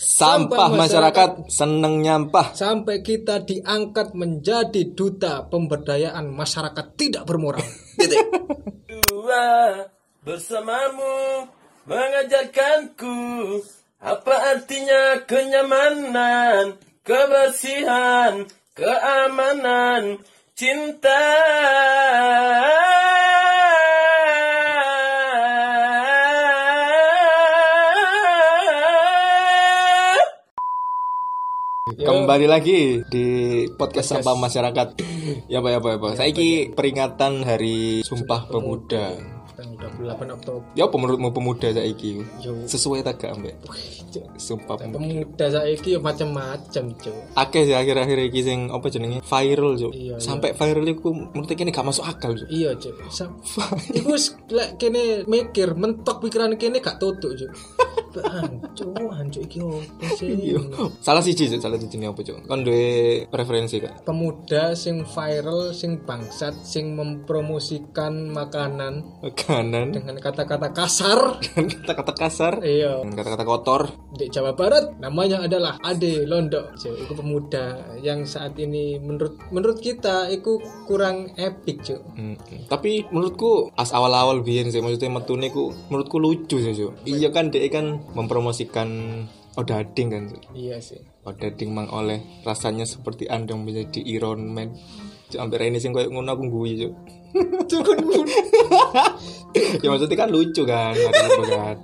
Sampah masyarakat seneng nyampah. sampai kita diangkat menjadi duta pemberdayaan masyarakat tidak bermoral. Titik. Dua bersamamu mengajarkanku apa artinya kenyamanan, kebersihan, keamanan, cinta. Kembali lagi di podcast sampah masyarakat. Ya Pak ya Pak ya Pak. Saiki peringatan Hari Sumpah Pemuda. Tanggal 28 Oktober. Ya menurutmu pemuda saiki? Yo. Sesuai tak gak ambek Sumpah Pemuda. Pemuda saiki yo macam-macam, Cuk. Akeh sih akhir-akhir iki sing apa jenenge viral Cuk. Iya, iya. Sampai viral iku menurut kene gak masuk akal Cuk. Iya, Cuk. Iku lek kene mikir mentok pikiran kene gak tutuk, Cuk. Hancur, hancur iki opo sih? Salah siji Cuk, salah siji apa Cuk? Kon duwe preferensi gak? Pemuda sing viral, sing bangsat, sing mempromosikan makanan Makanan dengan kata-kata kasar. kata-kata kasar Iya. kata-kata kotor. di Jawa Barat namanya adalah Ade Londo Cuk, itu pemuda yang saat ini menurut menurut kita itu kurang epic cuy Hmm, Tapi menurutku as awal-awal biyen sih maksudnya metune ku menurutku lucu sih Cuk. Iya kan dia kan mempromosikan odading kan iya sih Odading mang oleh rasanya seperti Anda menjadi Iron Man. Cuk, Hampir ini sing koyo ngono aku guyu Cuk. ya maksudnya kan lucu kan, kan.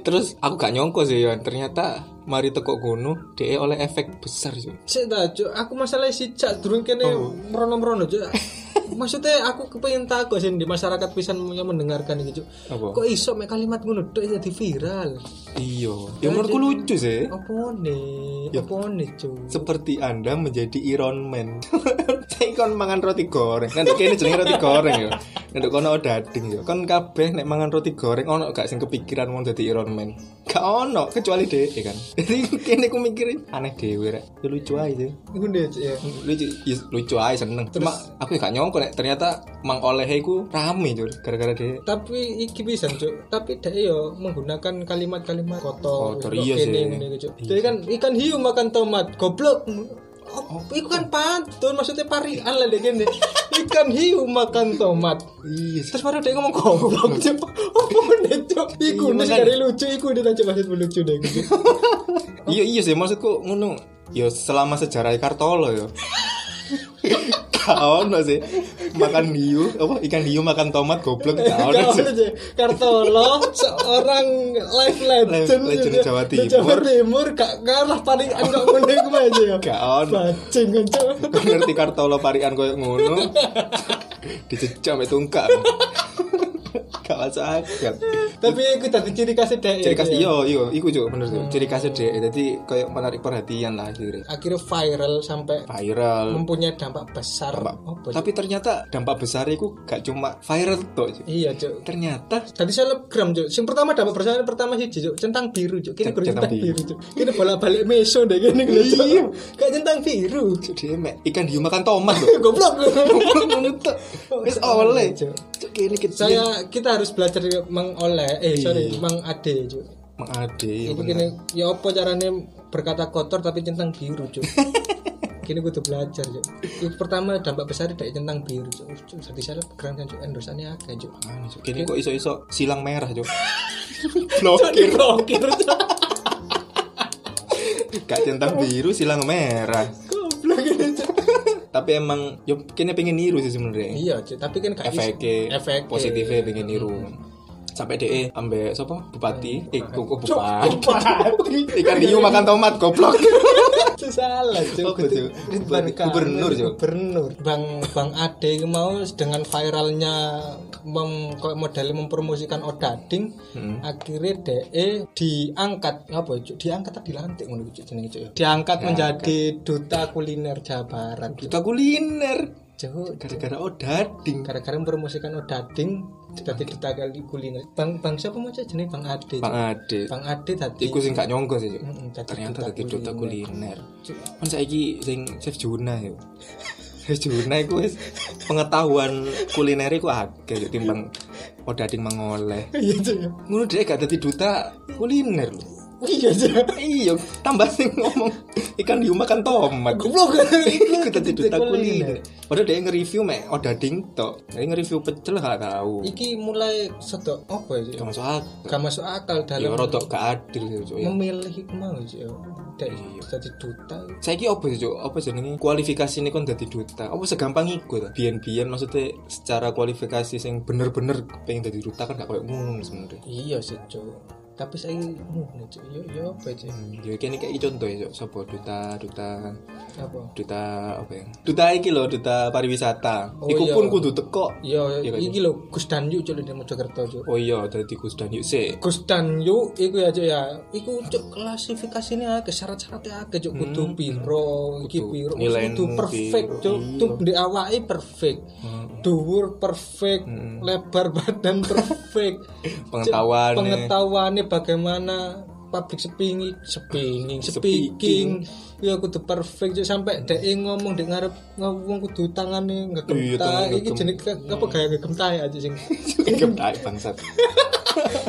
Terus aku gak nyongko sih ya, ternyata mari teko gunung dia oleh efek besar Cuk. Ta, Cuk. aku masalah si cak durung kene merono-merono Cuk. Maksudnya aku kepengen takut sih di masyarakat pisan yang mendengarkan ini Cuk. Apa? Kok iso mek kalimat ngono tok jadi viral? Iya. Ya menurutku lucu sih. Apa nih? Apa nih, Cuk? seperti anda menjadi Iron Man saya kon mangan roti goreng nanti kene jenenge roti goreng ya nanti kono dading ya. Kon kabeh nek mangan roti goreng ono gak sing kepikiran mau jadi Iron Man. Gak ono kecuali deh kan. Jadi kene ku mikirin aneh dhewe rek. Ya lucu aja sih. Ngono Cuk ya. lucu ya, lucu aja seneng. Cuma aku gak nyongko nek ternyata mang oleh iku rame Cur, gara-gara dia tapi iki bisa cuk. Tapi dia yo menggunakan kalimat-kalimat kotor Kotor, iya sih. Cuk. jadi kan ikan hiu makan tomat goblok Oh, itu kan pantun maksudnya parian lah deh gini. Ikan hiu makan tomat. Iya terus baru dia ngomong goblok cuk. Apa nih cuk. Iku nih dari lucu iku dia coba maksud lucu deh iya iya sih maksudku ngono ya selama sejarah Kartolo ya gak ono sih. Makan hiu apa? Ikan hiu makan tomat goblok ono sih. Kartolo seorang life legend legend gitu. Jawa Timur. Jawa Timur. Gak kalah paling enggak ngene iku aja ya. Ono. Bajing ngerti Kartolo parian koyo ngono. Dijejak mek tungkak gak masuk akal Tapi itu tadi ciri khasnya dek. ciri khas ya. iya iya iku juga bener tuh ciri khasnya dia jadi kayak menarik perhatian lah akhirnya Akhirnya viral sampai viral mempunyai dampak besar. Dampak. Cuk? tapi ternyata dampak besar itu gak cuma viral tuh. Iya, Cuk. ternyata Tadi selebgram, Cuk. Yang pertama dampak besar pertama sih, Cuk. Centang biru, Cuk. Kini centang biru. Cuk. Kini bolak-balik meso deh gini Cuk. Iya. Kayak centang biru. Cuk, dia mek ikan hiu makan tomat loh Goblok. ngono tuh wis oleh Cuk. Kecil Saya kita harus belajar Mang Oleh, eh sorry, Mang Ade, Cuk. Mang Ade iya Ini bener. gini, ya apa caranya berkata kotor tapi centang biru, Cuk. Kini gue tuh belajar, Cuk. Yang pertama dampak besar dari centang biru, Cuk. Cuk, Jadi selebgram kan, Cuk. Endosannya akeh, Cuk. Makanya, Cuk. Kini kok iso-iso silang merah Cuk. Blokir, blokir, Cuk. Gak centang biru silang merah. Tapi emang yo kini pengen niru sih sebenarnya. Iya. Tapi kan gak Efeknya, efek positifnya pengen niru. Sampai deh ambek siapa? Bupati, eh kok bupati. Ikan hiu makan tomat goblok. Salah, Cuk. Gubernur. Gubernur. Bang Bang Ade mau dengan viralnya mem, model mempromosikan odading, Hmm. akhirnya DE diangkat apa Cuk? Diangkat atau dilantik ngono Cuk jenenge Cuk ya? Diangkat menjadi duta kuliner Jawa Barat. Kita kuliner. Cuk, Gara-gara odading. gara-gara mempromosikan odading jadi duta kali kuliner. Bang Bang siapa mau jenenge Bang Ade. Bang Ade. Bang Ade tadi Iku sing gak nyongko sih. Cuk. Ternyata duta dadi duta kuliner. Kan saiki sing Chef Juna yo. Chef Juna iku wis pengetahuan kuliner iku akeh timbang odading mangoleh. Iya ya. Ngono dhek gak dadi duta kuliner lho. Iya aja. Iya, tambah sing ngomong ikan hiu makan tomat. Goblok. Iku tadi duta kuliner. Padahal dia nge-review mek odading tok. Dia nge-review pecel gak tahu. Iki mulai sedok apa ya? Gak masuk akal. Gak masuk akal Ya dalam rodok gak adil ya. Ya. memilih mau ya. Dek Iya. jadi duta. Saiki apa sih, Cuk? Apa jenenge? Kualifikasi ini kon dadi duta. Apa segampang iku ta? Biyen-biyen maksudnya secara kualifikasi sing bener-bener pengen dadi duta kan gak koyo ngono sebenarnya. Iya sih, Cuk. Tapi saya ngono, Cuk. Yo yo apa aja? Hmm, ya kene kayak contoh ya, Cuk. Sopo duta, duta, Apa? duta apa ya? Duta iki lho, duta pariwisata. Oh, Iku iya. pun kudu teko. Iya, Iya, Kak, iki lho Gus Danyu Cuk di Mojokerto, Cuk. Oh iya, dadi Gus Dan yuk sik. Gus Danyu iku ya Cuk ya. Iku Cuk klasifikasine akeh syarat-syaratnya akeh Cuk kudu piro, iki piro. Kudu perfect Cuk. iya. Tuh di awake perfect. Dhuwur perfect, lebar badan perfect. Pengetahuan. pengetahuannya bagaimana public speaking speaking speaking ya kudu perfect Cuk. sampai dek ngomong dek ngarep ngomong kudu tangane Iya, ngegem tangan tai iki jenis apa gaya ngegem tai aja sing Gem tai bangsat.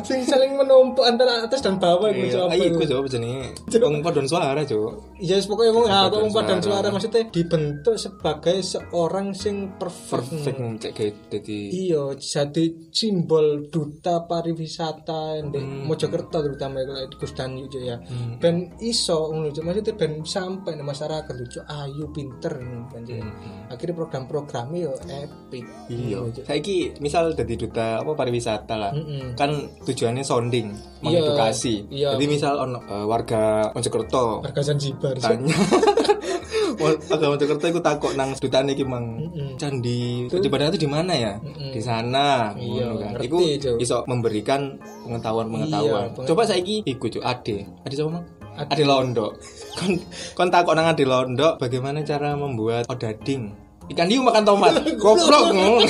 sing saling menumpuk antara atas dan bawah gitu Iya, apa ayo itu. iku Cuk jenenge. Wong padon suara, Cuk. Ya yes, pokoknya ya, Paduan ngomong padan suara. maksudnya dibentuk sebagai seorang sing perfect. Perfect cek dadi Iya, jadi simbol duta pariwisata di Mojokerto terutama kalau itu Gus Danyu Cuk, ya. Ben iso ngono maksudnya ben sampai di masyarakat lucu ayu pinter ngono kan Cuk. Akhirnya program-programnya yo epic. Iya. Saiki misal dadi duta apa pariwisata lah. Mm-mm. Kan tujuannya sounding, Iya, mengedukasi. iya. Jadi misal ono eh, warga Mojokerto Warga Zanzibar. Tanya warga Mojokerto iku takok nang dutane iki mang candi Padang itu di mana ya? Di sana. Iya, kan. Iku Cuk. iso memberikan pengetahuan-pengetahuan. Iya, pengetahuan. Coba saiki iku Cuk, Ade. Ade siapa mang? Ade. Londo. Kon kon takok nang Ade Londo bagaimana cara membuat odading. Ikan hiu makan tomat. Goblok ngono.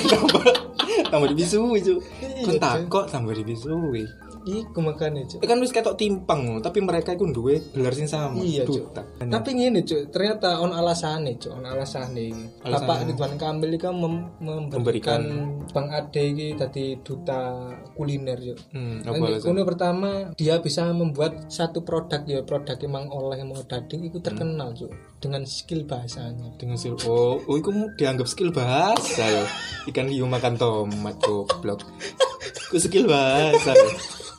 Tambah dibisui. Kon Iya, takok tambah dibisui. Iku makanya Cuk. kan wis ketok timpang tapi mereka iku duwe gelar sing sama. Iya, Cuk. Duta. Tapi ngene, Cuk, ternyata on alasane, Cuk, on alasane iki. Alasane. Bapak Ridwan Kamil iki kan mem- memberikan Bang Ade iki dadi duta kuliner, Cuk. Hmm, alasan? kuno pertama dia bisa membuat satu produk ya produk emang oleh mau dading itu terkenal Cuk dengan skill bahasanya dengan skill oh, oh itu dianggap skill bahasa ya ikan hiu makan tomat goblok ku skill bahasa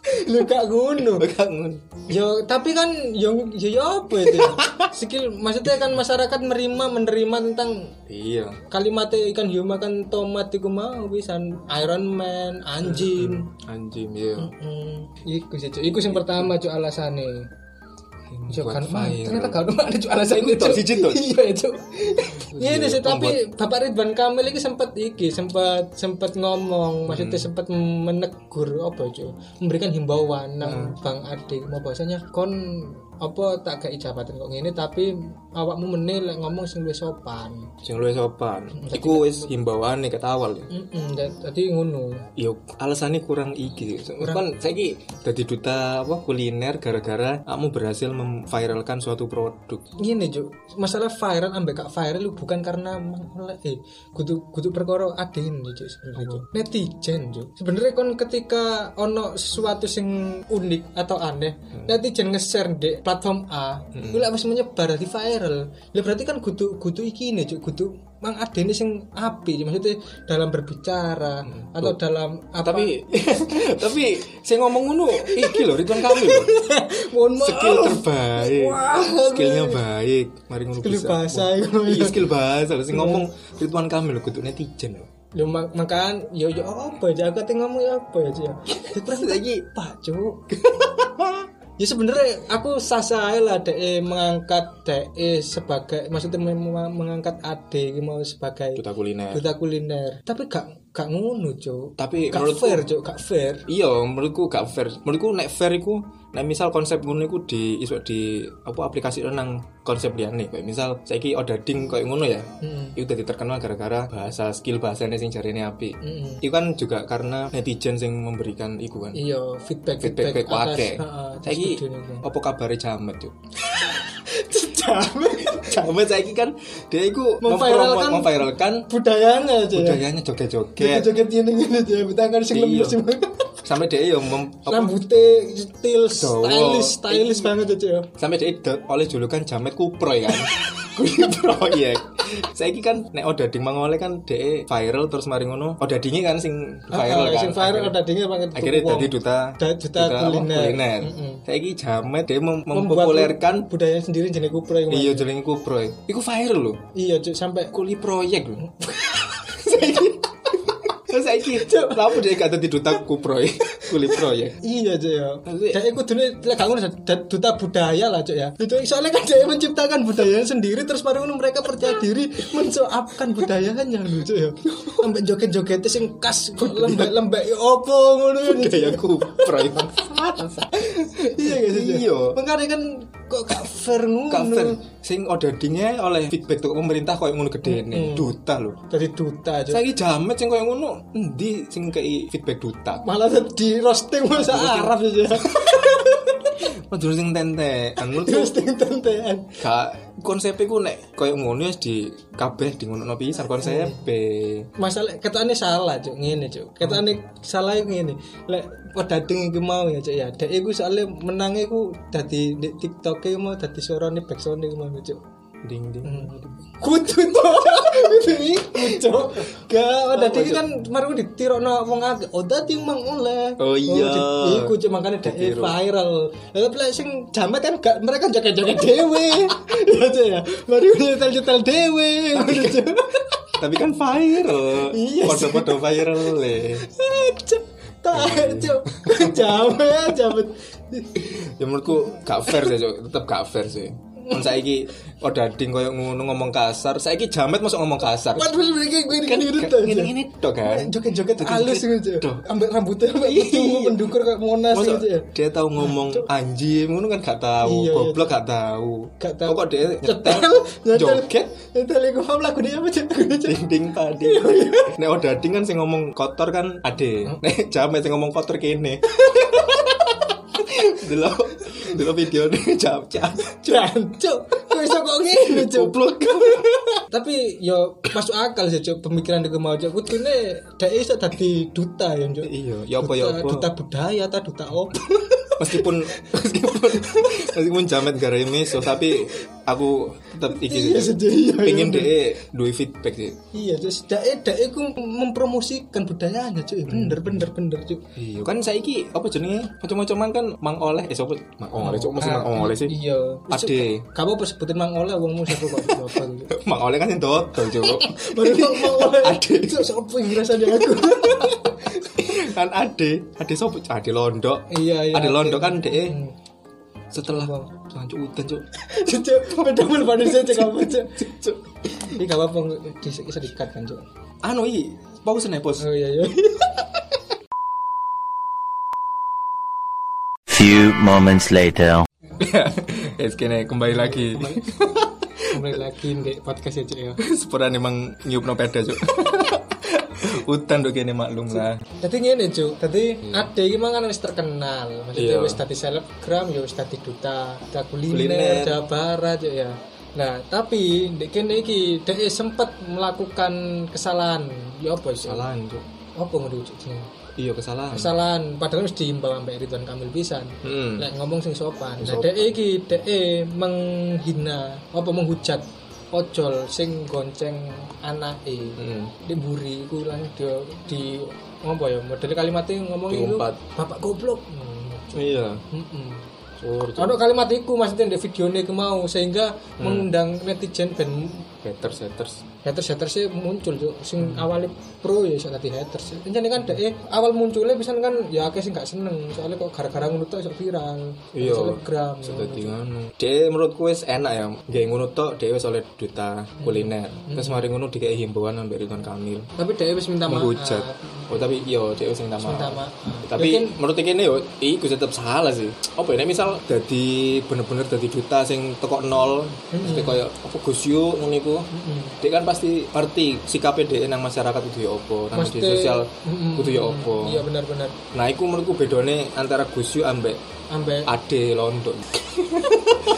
ya lu gak ngono. Kangen yo tapi kan yo yo, yo apa itu ya? skill maksudnya kan masyarakat menerima menerima tentang iya. kalimat ikan hiu makan tomat iku mau bisa Iron Man anjing. Anjing iya. Hmm, iku sih iku yang pertama Cuk alasane Yo kan man, viral. ternyata gak ada Cuk alasan Iku tok, siji tok. Iya itu. Iya Iya, sih tapi Bapak Ridwan Kamil iki sempat iki sempat sempat ngomong maksudnya Hmm. sempat menegur apa Cuk memberikan himbauan nang Hmm. Bang Ade mau bahasanya kon apa tak gak jabatan kok ngene tapi awakmu meneh lek ngomong sing luwih sopan. sing luwih sopan iku wis himbauan ket awal ya Heeh, dadi ngono. Yo, alasannya kurang iki. Kan saiki dadi duta apa kuliner gara-gara kamu berhasil memviralkan suatu produk. Gini Cuk, masalah viral ambek gak viral lu bukan karena eh kudu kudu perkara ade ini Cuk sebenarnya Cuk. Netizen Cuk. Sebenarnya kon ketika ono sesuatu sing unik atau aneh, netizen nge-share di platform A, itu lek wis menyebar di viral. Ya berarti kan kudu kudu iki ini Cuk, kudu mang ade ini sing api maksudnya dalam berbicara atau dalam apa Tapi tapi saya ngomong ngono iki lho Ridwan Kamil lho. mohon maaf Skill terbaik. Skillnya baik. Mari ngono Skill bahasa Wah. Iya, skill bahasa. Sing ngomong Ridwan Kamil lho kudu netizen lho. Lu mak makan yo yo apa aja aku teh ngomong ya apa aja. Terus lagi Pak Cuk. Ya sebenarnya aku sah lah dek mengangkat dek sebagai maksudnya mengangkat ade mau sebagai Duta kuliner. duta kuliner. Tapi gak gak ngono Cuk. Tapi Gak menurutku fair Cuk, gak fair. Iya, menurutku gak fair. Menurutku nek fair iku nek misal konsep ngono iku di iso di apa aplikasi nang konsep liyane kayak misal saiki odading kayak ngono ya. Heeh. Iku dadi terkenal gara-gara bahasa skill bahasanya sing jarene apik. Heeh. Itu kan juga karena netizen sing memberikan iku kan. Iya, feedback Feedback feedback, feedback atas Saiki apa kabare jamet yuk? jamet, jamet saiki kan dia iku Memviralkan- memviralkan budayanya aja ya. budayanya joget-joget. Joget-joget ini ngene aja, tangan sing Iya. lembut sing. sampai dia yo mem, Rambutnya Dawa. stylish, stylish banget aja ya. sampai dia oleh julukan jamet kuproy kan kuwi proyek saiki kan nek odading mangole kan dia viral terus mari ngono. Odadinge kan sing viral Ah, kan. Sing viral Akhirnya- udah dingin banget. akhirnya jadi duta duta kuliner. Mm-mm. saiki jamet Membuat mempopulerkan budaya sendiri jenis kupro yang iya jenenge kuproy. Iku viral lho. Iya, sampai kuli proyek lho Saiki kenapa dia gak dadi duta kuproy kuli proyek Iya aja ya. Jadi aku dulu lek ngono da- duta budaya lah cok ya. Itu soalnya kan dia menciptakan budayanya sendiri terus baru ngono mereka percaya diri mensoapkan budayanya lucu ya. Sampai joget-joget sing khas kok lembek-lembek ya opo ngono ya. budaya kuproy Iya guys iya. Iya. Makanya kan kok fair ngono. cover sing odadinge oleh feedback tuh pemerintah koyo ngono gedene duta lho Jadi duta aja. saiki jamet sing koyo ngono endi sing kei feedback duta Malah di roasting bahasa Arab aja. Padahal sing tente. Menurutku Di roasting tentean. gak konsep iku nek koyo ngono wis di kabeh di ngono pisan konsepe masalah ketane salah cuk. Ngene cuk. Ketane salah ngene. Lek odading iku mau ya cuk. Ya dek iku soalnya menang iku dadi di TikTok e mau dadi suarane backsound iku mau cuk ding ding kudu to. Kudu iku cuk gak odading kan maru ditirokno wong akeh. Odading mang oleh. Oh iya. di- iku cuk makane Ditiru. viral. Tapi lek sing jamet kan gak mereka joget-joget dhewe. Ya ya. Mari nyetel-nyetel dhewe. Ngono cuk. tapi kan viral. Iya podo-podo viral le. Tak cuk. Jamet, jamet. ya menurutku gak fair sih Cuk. tetep gak fair sih Kan saiki odading koyo ngono ngomong kasar. Saiki jamet masuk ngomong kasar. Waduh, mereka gue kan gitu tuh. ngene-ngene tok kan? Joget-joget halus gitu. Ambek rambutnya ambek itu mendukur kayak monas gitu ya. dia tahu ngomong anjing ngono kan gak tahu Iya, iya. goblok gak tahu Gak tahu. kok dia Nyetel, joget. Nyetel iku paham lagu dia apa ding ding padi nek odading kan sing ngomong kotor kan ade. Nek jamet sing ngomong kotor kene. Delok delok video nih jam jam Jancuk. Kok iso kok ngene cuk? Tapi yo masuk akal sih cuk pemikiran iku mau cuk. Kudune dhek iso dadi duta ya cuk. iya ya apa ya Duta- apa Duta budaya ta duta apa? Meskipun meskipun meskipun jamet gara meso tapi aku tetap iki Iya, sedih, iya, pengen iya. deh duwe feedback sih Iya, terus dae dae iku mempromosikan budayanya, cuy. Bener bener bener, cuy. Iya kan saiki apa jenenge macam-macaman kan mang oleh eh sapa mang oleh cuk mesti mang oleh sih Iya. Ade Kamu apa sebutin mang oleh wongmu siapa kok apa mang oleh kan yang dodol cuk Baru mang oleh. Ade. Cuk, Sopo yang rasanya aku. Kan ade ade sapa ade londok Iya, iya, ade londok kan deh Hmm. setelah lanjut udan cuk Cuk, beda mul pada saya cek apa cuk. Cuk. Ini gak apa-apa bisa bisa dikat kan, cuk. anu i fokus nih pos Oh iya iya. Few moments later. es kene kembali lagi Kembali lagi di podcast ya, cuk ya. sepura emang nyup no peda cuk udan tuh kene maklum lah Jadi ngene cuk, tadi ade iki mang kan wis terkenal. Maksudnya Iya. wis dadi selebgram, ya wis dadi duta, duta kuliner, Kuliner. Jawa Barat ya. Nah, tapi dek kene iki dek sempat melakukan kesalahan. Ya apa sih? kesalahan cuk Apa ngono cuk iya kesalahan Kesalahan padahal wis diimbau sampai Ridwan Kamil pisan. hmm. Lek ngomong sing sopan. Nah, dek iki dek menghina apa menghujat ojol sing gonceng anake. Hmm. di buri iku lang dia di ngomong ya? Model kalimatnya ngomong itu bapak goblok. Hmm, iya Ono kalimat iku maksudnya di video ini mau sehingga mengundang netizen ben haters haters haters haters sih muncul cuk Hmm. sing awalnya pro ya iso tadi haters ini kan dek awal munculnya bisa kan ya akeh sing gak seneng soalnya kok gara-gara ngono tok iso viral Iya. selebgram Dadi ngono. Dhewe menurutku wis enak ya. Nggih ngono tok dhewe wis oleh duta kuliner. Terus mari ngono dikei himbauan ambek Ridwan Kamil. tapi dek wis minta maaf Menghujat. Oh tapi iya dhewe sing minta minta maaf. maaf Tapi Mungkin menurut iki yo iku tetep salah sih. Apa ya nek misal dadi bener-bener dadi duta sing teko nol, terus kayak koyo apa Gus Yu ngono iku. Dia kan pasti ngerti sikapnya dia nang masyarakat itu ya apa, nang media Mesti- sosial Mm-mm. itu ya apa. iya benar-benar Nah, iku menurutku bedone antara Gus Yu ambek ambek Ade Londo.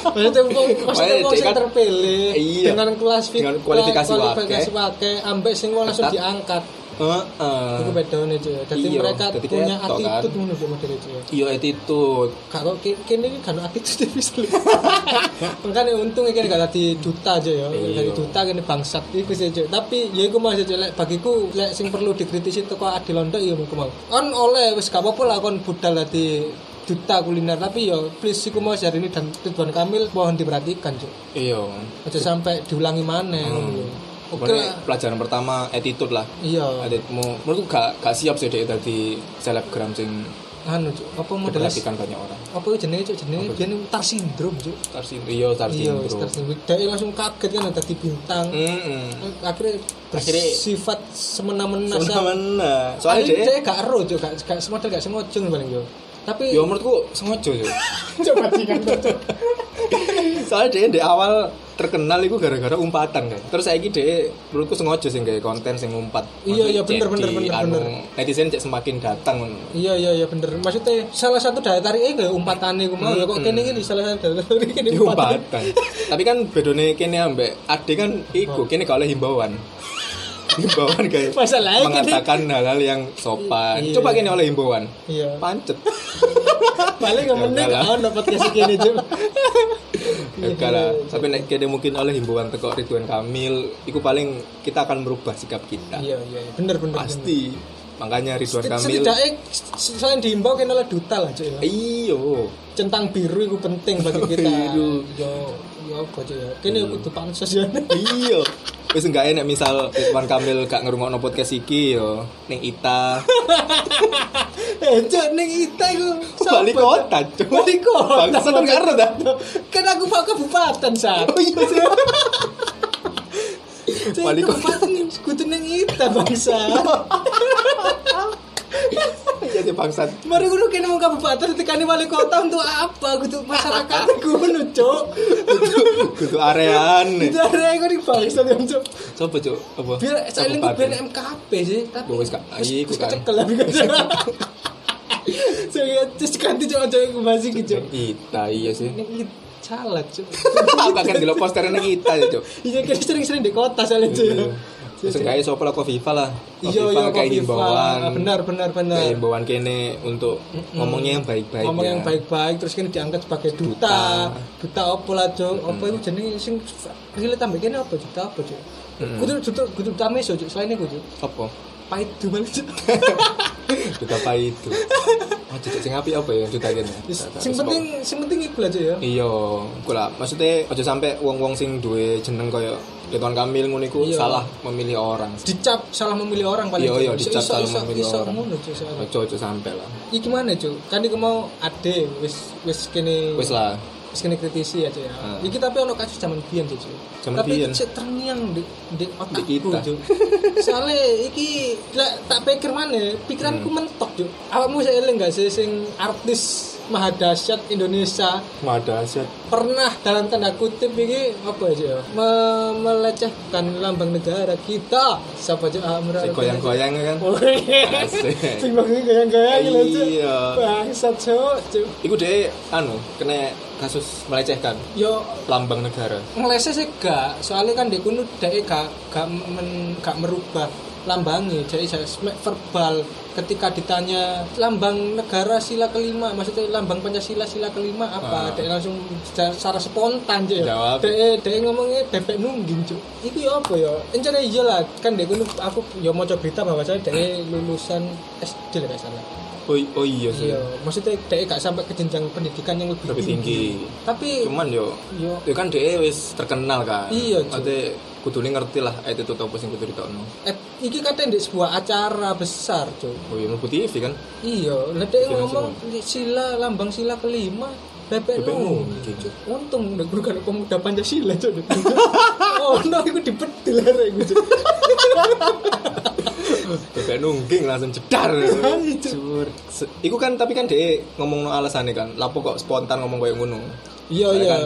Maksudnya wong maksudnya dia sing kan- terpilih Iya. dengan kelas Dengan kualifikasi kualifikasi wake. ambek sing langsung diangkat. Heeh. Iku bedone cuy. Dadi Iya, mereka punya kan. attitude ngono cuy modele cuy. Iya attitude. Ki- kene iki ono attitude bisa. Makanya untung iki gak dadi duta aja ya. Iya. Dadi duta kene bangsat iku sih cuy. Tapi ya iku mau cuy lek bagiku lek sing perlu dikritisi teko Adi Londo ya iku mau. Kon oleh wis gak apa-apa lah kon budal dadi duta kuliner tapi ya please iku mau hari ini dan Ridwan Kamil mohon diperhatikan. Iya. Aja sampai diulangi maneh lho. Oke lah. pelajaran pertama attitude lah. Iya. Attitude-mu menurutku gak gak siap sih dia tadi selebgram sing Anu cuy, apa modelnya diperhatikan banyak orang. apa jenenge cuk jenenge biyen star syndrome cuk Star syndrome. Iya, star iya star syndrome dia langsung kaget kan tadi bintang Heeh. akhirnya Akhirnya- bersifat semena-mena Sebenarnya soalnya dia dia gak ero cuk gak gak semodel gak semojong paling yo tapi Ya menurutku sengaja sih. coba cikan cuk Soalnya dia di awal terkenal itu gara-gara umpatan kan. Terus saya dia menurutku sengaja sih kayak konten sing ngumpat. Iya, iya, bener, bener, bener, anu, bener. Netizen cek semakin datang. iya iya iya bener maksudnya salah satu daya tarik kayak umpatane ku mau ya kok kene iki salah satu daya tarik kene Di umpatan umpatan. Tapi kan bedone kene ambek ade kan iku kene kalau himbauan. Himbauan kayak Masalahnya mengatakan hal-hal yang sopan. Iya. Coba kene oleh himbauan. iya Pancet. paling gak meneng Enggak lah. oh dapat kasih cuk Enggak lah. Tapi nek kene mungkin oleh himbauan teko Ridwan Kamil, iku paling kita akan merubah sikap kita. iya iya iya. bener bener bener. Pasti. Makanya Ridwan Kamil setidaknya selain diimbau kena lah duta lah cuy ya. Iyo. centang biru itu penting bagi kita yo yo apa cuy ya kini kudu pansos ya Iya. Wis enggak enak misal Ridwan Kamil gak ngerungokno podcast iki yo ning Ita. eh cok ning ita iku siapa, Balik kota, Cok. balik kota Bangsat, kan gak ero, dah. kan aku pak kabupaten saat Oh iya Balik kota. kudu ning ita bangsa Iya sih bangsat. Mari kudu kene mau kabupaten tekani wali kota untuk apa? Kudu masyarakat kudu cok. Kudu arean. Itu ada yang ning bangsa kan cok. Coba cuk, apa? Biar saya lingkup biar MKP sih, tapi wis Kak. Iya, iku kan. kecekel lah kan. Saya terus ganti cok cok yang masih gitu. Ita iya sih. Salah. Aku akan delok poster ning Ita ya, cuk. Iya kan sering-sering di kota soalnya cok. Terus enggak iso lah Kofifa lah. Iya iya kayak himbauan. Benar benar Kayak benar. himbauan kene untuk ngomongnya yang baik-baik. Ngomong ya. yang baik-baik terus kan diangkat sebagai duta. Duta apa lah cok? Apa itu jenenge sing relate tambah kene apa duta apa cok? Kudu duta kudu duta meso cok selain itu cok. Apa? Pahit malah cok. Duta apa itu? Oh, cocok sing api apa ya duta kene? Sing penting sing penting iku lah cok ya. Iya, iku lah. Maksudnya aja sampai wong-wong sing duwe jeneng kaya Ridwan Kamil ngono iku Iya. salah memilih orang. dicap salah memilih orang paling Iya, iya, dicap salah memilih orang. Cuk, aja sampai lah. iki gimana cuy kan iki mau ade wis wis kene Wis lah. wis kene kritisi aja ya Hmm. iki tapi ono kasus zaman biyen sih cuy Zaman tapi biyen. iki sik terngiang di di otakku kita. cuy soalnya iki lek tak pikir mana pikiranku Hmm. mentok cuy awakmu saya eling gak sih sing artis maha dahsyat Indonesia Mada asyat. pernah dalam tanda kutip ini apa aja ya me- melecehkan lambang negara kita siapa aja ah, Sing goyang-goyang kan. Oh, iya. Sing Cuk. Iya. Bangsat cuk. Iku deh anu kena kasus melecehkan Yo lambang negara. ngelese sih gak, soalnya kan dia kuno dhek gak gak men, gak merubah lambangnya jadi saya verbal ketika ditanya lambang negara sila kelima maksudnya lambang pancasila sila kelima apa Ah. dia langsung secara, secara spontan aja ya Jawab. dia dia ngomongnya bebek nungging cuy itu ya apa ya rencana iya lah kan dia aku ya mau coba berita bahwa saya dia lulusan SD lah gak salah Oh, oh iya sih. Iya, maksudnya dia gak sampai ke jenjang pendidikan yang lebih, Lebih tinggi. Tapi Cuman yo yo Ya kan dia wis terkenal kan. Iya. Maksudnya kudune ngerti lah itu tuh apa sing kudu ditokno. eh, iki katanya di sebuah acara besar, cuy. Oh iya mlebu TV kan. Iya, Kira ngomong sila lambang sila kelima Bebek Bebek nu. nungging. Cuk. Untung udah guru kan pemuda Pancasila, cuy. oh, no, iku dipedil arek iku, Cuk. Bebek nungging langsung jedar. Cur. Se- Iku kan tapi kan dia ngomong no alasannya kan. Lapo kok spontan ngomong kayak ngono. Iya, iya. kan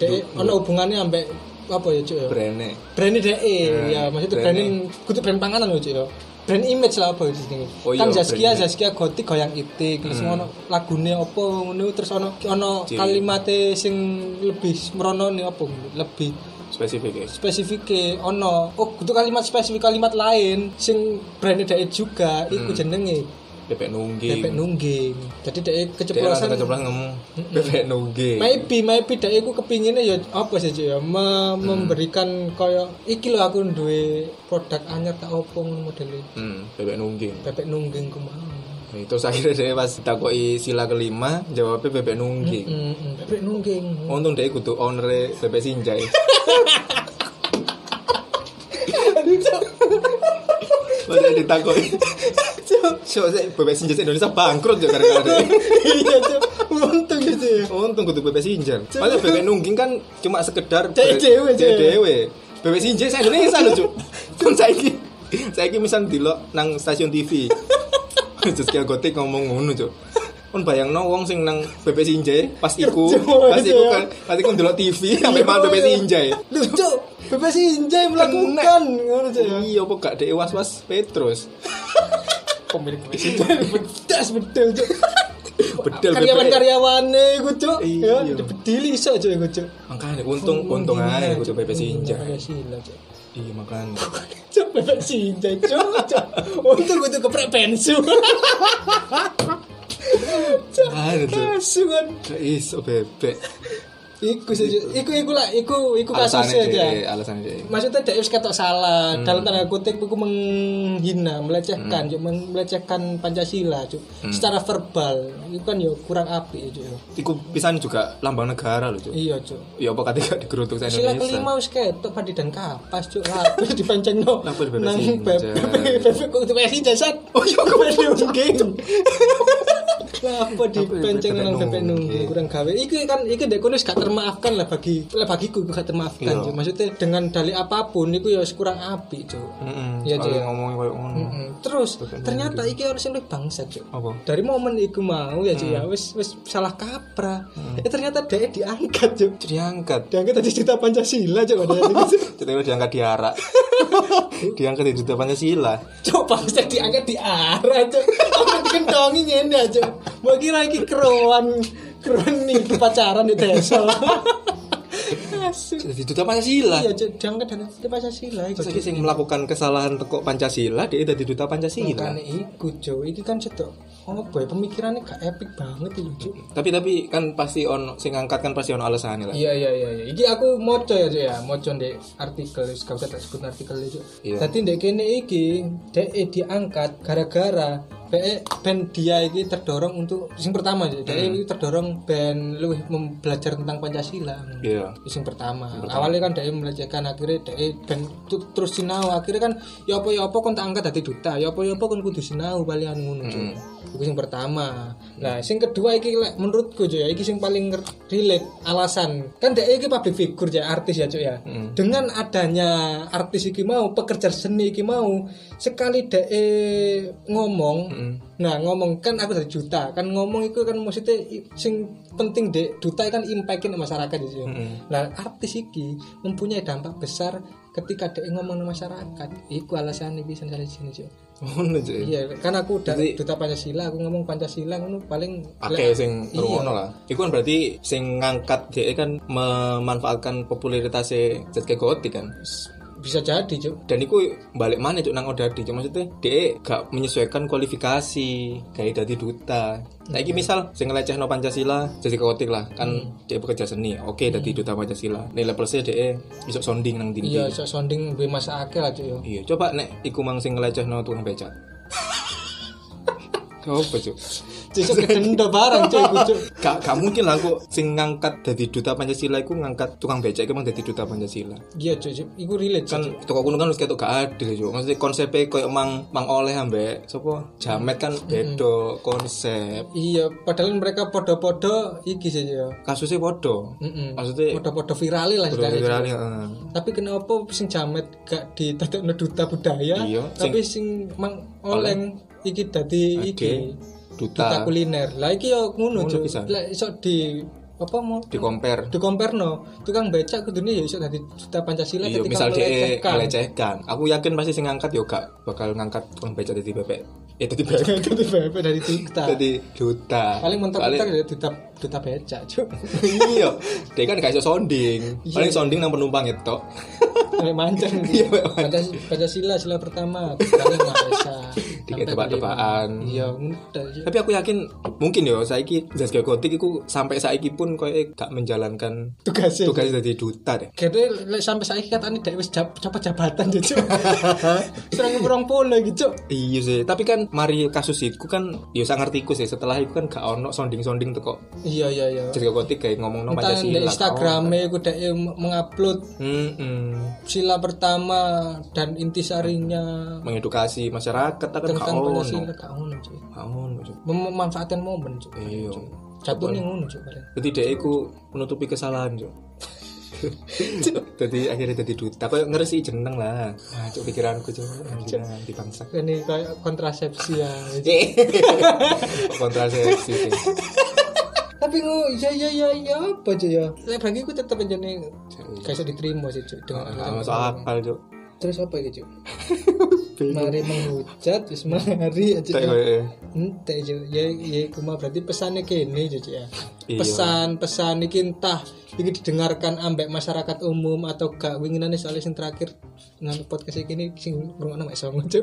du- ono hubungannya sampai apa ya, cuy? ya? brandnya. brand DE Hmm, ya maksudnya brand brand kudu brand panganan loh cuy ya brand image lah apa di sini Oh iya, kan Zaskia brand image. Zaskia gotik goyang itik terus Hmm. ngono lagune apa ngono terus ono ono Ciri. kalimatnya sing lebih merono nih apa lebih spesifik ya spesifike ono oh kudu kalimat spesifik kalimat lain sing brand dhek juga iku jenenge bebek nungging. Bebek nungging. Jadi dia keceplosan. keceplosan ngomong bebek nungging. Maybe maybe dhek iku kepinginnya ya apa sih ya Me- memberikan kaya iki lho aku duwe produk anyar tak opo ngono modele. Hmm, bebek nungging. Bebek nungging kumaha Nah, itu akhirnya dia pas ditakoki sila kelima jawabnya bebek nungging. Mm, mm, bebek nungging. Untung dia kudu owner bebek sinjai. Padahal ditakoki So, saya bebek sinjai Indonesia bangkrut juga gara-gara dia. iya Cuk. untung gitu ya Untung kudu bebek sinjai. Padahal bebek nungging kan cuma sekedar Cek dewe, cek Cuk. dewe. Bebek sinjai saya Indonesia loh, Cuk. Kan saiki saiki misal dilok nang stasiun TV. Kayak gotik ngomong ngono, Cuk. Kon bayangno wong sing nang bebek sinjai pas iku, Cuk, pas iku Cuk. kan pas iku ndelok TV sampai makan bebek sinjai. lucu bebek sinjai melakukan ngono Cuk, ya Iya, apa gak dek was-was Petrus. Pemilik bebek sinjai bedas bedel Cuk. Bedel karyawan-karyawane iku Cuk. ya Iya. bedili iso Cuk iku Cuk. Makanya untung untung aja kudu bebek sinjai. Pancasila, Cuk. Iya, makanya. Cuk, bebek sinjai, Cuk. Cuk. Untung kudu keprek pensu. Kan. Gak iso bebek. Iku saja. Iku iku lah, iku iku kasusnya aja. alasannya deh. Maksudnya dia wis ketok salah Hmm. dalam tanda kutip iku menghina, melecehkan, men- melecehkan Pancasila, cuk. Hmm. Secara verbal, itu kan ya kurang apik cuk. ya. Iku pisan juga lambang negara loh, Cuk. Iya, cuk. Ya apa ketika digerutuk sa Sila Indonesia. kelima wis ketok padi dan kapas cuk lapis dipancengno. Bebek Nang bebek bebek kok bebek sinjai sat. Oh iya kok. Apa dipanceng nang bebek nungging kurang gawe. Iki kan ndek kono wis gak termaafkan lah bagi lah bagiku iku gak termaafkan Iya. Maksudnya dengan dalih apa pun iku ya kurang apik cuk. Heeh. Cuk. ngomongin koyo ngono. Terus ternyata iki harus sing bangsa cuk. Dari momen iku mau ya cuk ya wis wis salah kaprah. Eh ternyata dia diangkat cuk. Diangkat. Diangkat tadi cerita Pancasila cuk. Ceritanya diangkat di arak. diangkat di duta Pancasila. Coba bisa diangkat di arah cok. Dikentongi ngene aja. Mau kira iki keruan keruan nih pacaran di desa. Asu. Di duta Pancasila. Iya diangkat dari di Pancasila. Terus iki sing melakukan kesalahan teko Pancasila dia dari duta Pancasila. Makanya iku cok. Iki kan cetok. Oh boy pemikirannya gak epic banget itu cok. Tapi tapi kan pasti on sing ngangkat kan pasti on alasannya lah. Iya iya iya. iya. Iki aku moco ya Cok, ya, moco di artikel, gak usah tak sebut artikel itu. Iya. Tadi ndek kene iki, dek diangkat gara-gara be ben dia iki terdorong untuk sing pertama ya, dek iki terdorong ben lu belajar tentang Pancasila. Iya. Sing pertama. Awalnya kan dia melecehkan akhirnya dia ben tu- terus sinau akhirnya kan ya apa ya apa kon tak angkat dadi duta, ya apa ya apa kon kudu sinau balian ngono Cuk. Iku sing pertama. Nah, sing kedua iki menurutku ya iki sing paling relate alasan. Kan dia iki public figure ya artis ya Cuk ya. Dengan adanya artis iki mau pekerja seni iki mau sekali dia ngomong Nah ngomong kan aku dari juta kan ngomong itu kan maksudnya sing penting dek duta kan impactin masyarakat gitu. Nah artis iki mempunyai dampak besar ketika dek ngomong masyarakat. Iku alasannya bisa dari sini cuy. Ngono cuy. Iya kan aku udah Jadi- duta Pancasila aku ngomong Pancasila ngono paling Oke, sing Iya. lah. Iku kan berarti sing ngangkat dia kan memanfaatkan popularitasnya Zetke Gotik kan. Bisa jadi cuy. Dan iku balik mana cuk nang Odadi cuk maksudnya dia gak menyesuaikan kualifikasi kayak dadi duta. Nah iki misal sing ngelecehno Pancasila jadi Gotik lah kan dia bekerja seni. Oke dadi duta Pancasila. Nilai plusnya dia bisa sounding nang dindi. Iya sok sounding gue masa akeh lah cuy. yo. Iya, coba nek iku mang sing ngelecehno tukang becak. Coba cuk. Cicok kedendo barang cuy cuy. Gak, gak mungkin lah aku sing ngangkat dari duta Pancasila iku ngangkat tukang becak iku emang dari duta Pancasila. Iya cuy, cuy. iku relate Kan cuy. toko kuno kan wis ketok gak adil yo. Maksudnya konsepnya koyo mang mang oleh ambek sapa? Jamet kan beda konsep. Iya, padahal mereka podo-podo iki sih ya. Kasusnya podo. Mm-mm. Maksudnya Podo-podo viral lah podo viral ya. Tapi kenapa sing jamet gak ditatukno duta budaya, Iya, tapi sing mang oleng iki dadi iki duta duta kuliner. Lah iki yo ngono bisa. Lah iso di apa mau di compare. di no tukang becak kudune ya iso dadi duta Pancasila Iya, ketika misal melecehkan. melecehkan. Aku yakin pasti sing ngangkat yo gak bakal ngangkat tukang becak dari bebek Eh tadi BPP. Jadi BPP dari duta. Tadi duta. Paling mentok-mentok ya duta duta becak, Cuk. Iya. Dia kan gak iso sounding. Paling sounding nang penumpang itu. Mancing. Iya, sampai Pancasila, Pancasila sila pertama. Paling bisa. Tiga tebak-tebakan. Iya. Tapi aku yakin mungkin yo saiki Zaskia Gotik iku sampai saiki pun koyo gak menjalankan Tugasnya. tugas jadi duta deh. Lek sampai saiki katanya dhek wis coba jabatan ya, Cuk. Serang orang polo gitu. Iya sih, tapi kan mari kasus itu kan yo sak ngertiku sih setelah itu kan gak ono sounding-sounding teko Iya, iya, iya. Zaskia Gotik kayak ngomong no Entah di Pancasila. Instagramnya aku dhek mengupload Hmm, sila pertama dan intisarinya mengedukasi masyarakat kan gak tentang. Pancasila gak ono. Mem- memanfaatkan momen, Cuk. Iya. Jatuhnya ngono, Cuk. paling. Jadi dia iku menutupi kesalahan, Cuk. Jadi akhirnya jadi duta. Kayak ngeresi jeneng lah. Nah, cuk pikiranku cuk. Di bangsa. Ini kayak kontrasepsi ya. Kontrasepsi sih. Tapi ngo ya ya ya ya apa aja ya. Lek bagi aku tetap aja nih kayak diterima sih Cuk dengan masuk akal, Cuk. Terus apa gitu? Mari menghujat, terus mari aja. Ente jo, ya ya kuma berarti pesannya kene jo ya. Iya. Pesan-pesan iki entah iki didengarkan ambek masyarakat umum atau gak winginane soalnya sing terakhir nang podcast iki ini sing ngrungokno mek songo jo.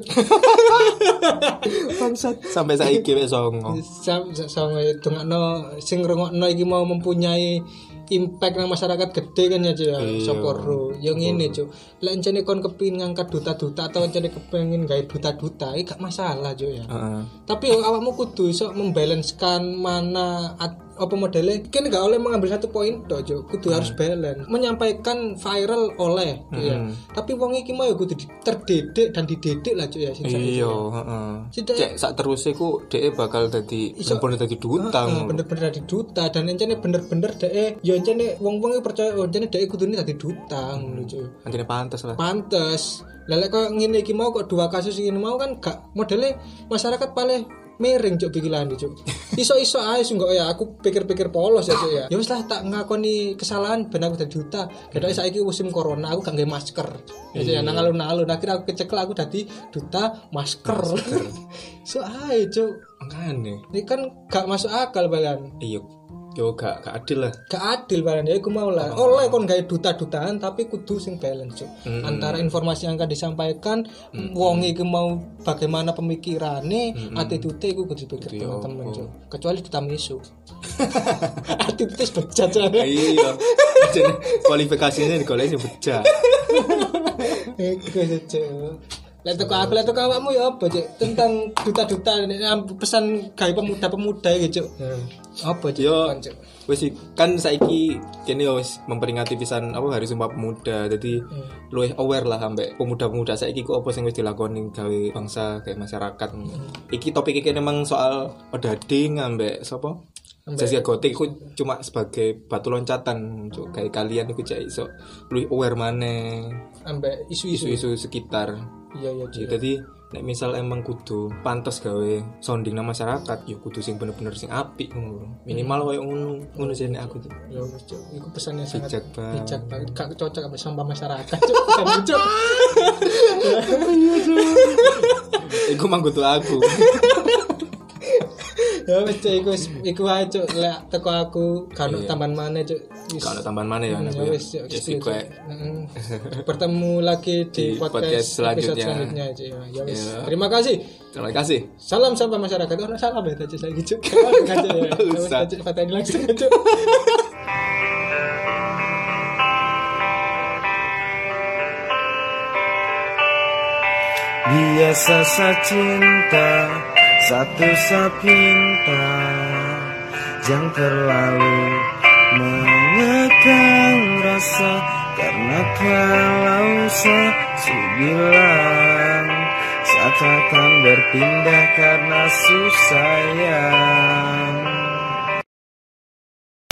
bangsat sampai saiki wis songo. Sam sama dongakno sing ngrungokno iki mau mempunyai impact nang masyarakat gede kan ya Jo ya. Iya. Sapa ro. Yang ngene Jo. Lek encene kon kepin ngangkat duta-duta atau encene kepengin gawe duta-duta iki gak masalah Jo ya. Heeh. tapi awakmu kudu iso membalancekan mana at- apa modelnya kan gak oleh mengambil satu poin tok Jo kudu harus balance menyampaikan viral oleh ya tapi wong iki mau ya kudu terdidik dan dididik lah Jo ya Iya, ya. heeh. Cek sak terus iku dhek bakal dadi Iso- bener dadi duta. Heeh, ngono. bener-bener dari duta dan encene bener-bener dek ya encene wong-wong percaya oh encene dek kudu dadi duta ngono Jo Anjene pantes lah. pantes lelek kok ngene iki mau kok dua kasus ini mau kan gak modelnya masyarakat paling miring cuk pikiran cuk. Iso-iso ae kok ya aku pikir-pikir polos ya cuk ya. Ya wis lah tak ngakoni kesalahan ben aku dadi duta. Ketok saiki musim corona aku gak masker. Ya Cuk, ya nang alun-alun. Akhirnya aku kecekel aku dadi duta masker. So ae cuk. Makane. ini kan gak masuk akal balian Iya. Yo gak gak adil lah. gak adil balian ya aku mau lah. Oleh kon gawe duta-dutaan tapi kudu sing balance cuk. Antara informasi yang akan disampaikan wong iki mau bagaimana pemikirannya attitude iku kudu dipikir teman-teman cuk. Kecuali duta misu. Attitude bejat cuk. Iya. Kualifikasinya digoleki sing bejat. iku cuk. Lihat teko aku, lihat teko awakmu ya apa cuk? Tentang duta-duta pesan gawe pemuda-pemuda gitu apa cuk Yo wis sih, kan saiki kene yo wis memperingati pisan apa Hari Sumpah Pemuda. Jadi luwih aware lah sampai pemuda-pemuda saiki ku apa sing wis dilakoni gawe bangsa kayak masyarakat. Iki topik iki memang soal odading ambek sapa? Zaskia Gotik ku cuma sebagai batu loncatan Cuk. kayak kalian iku cek iso luwih aware maneh ambek isu-isu sekitar. iya iya Ya, jadi nek misal emang kudu pantas gawe sounding nang masyarakat ya kudu sing bener-bener sing apik ngono. Minimal koyo ngono. Ngono sih nek aku tuh. Ya wis, Cuk. Iku pesannya sangat Bijak banget. bijak banget. Gak cocok sama sampah masyarakat, Cuk. Cuk. Iku manggutu aku. Ya wis, Cuk. Iku wis- iku wae, Cuk. Lek teko aku kan tambahan mana, Cuk. Wis. Kalau tambahan mana ya Ya aku ya. Cuk. Cuk. kayak Mm. Bertemu lagi Di di, podcast podcast, selanjutnya. Cuk. Ya wis. Ya. Terima kasih. terima kasih. Salam sampah masyarakat. Oh, salam ya tadi saya gitu. Cuk. Fatani langsung aja. Biasa sa cinta Satu sa pinta Jangan terlalu mengekang rasa Karena kalau sesubilang Saat akan berpindah karena susah ya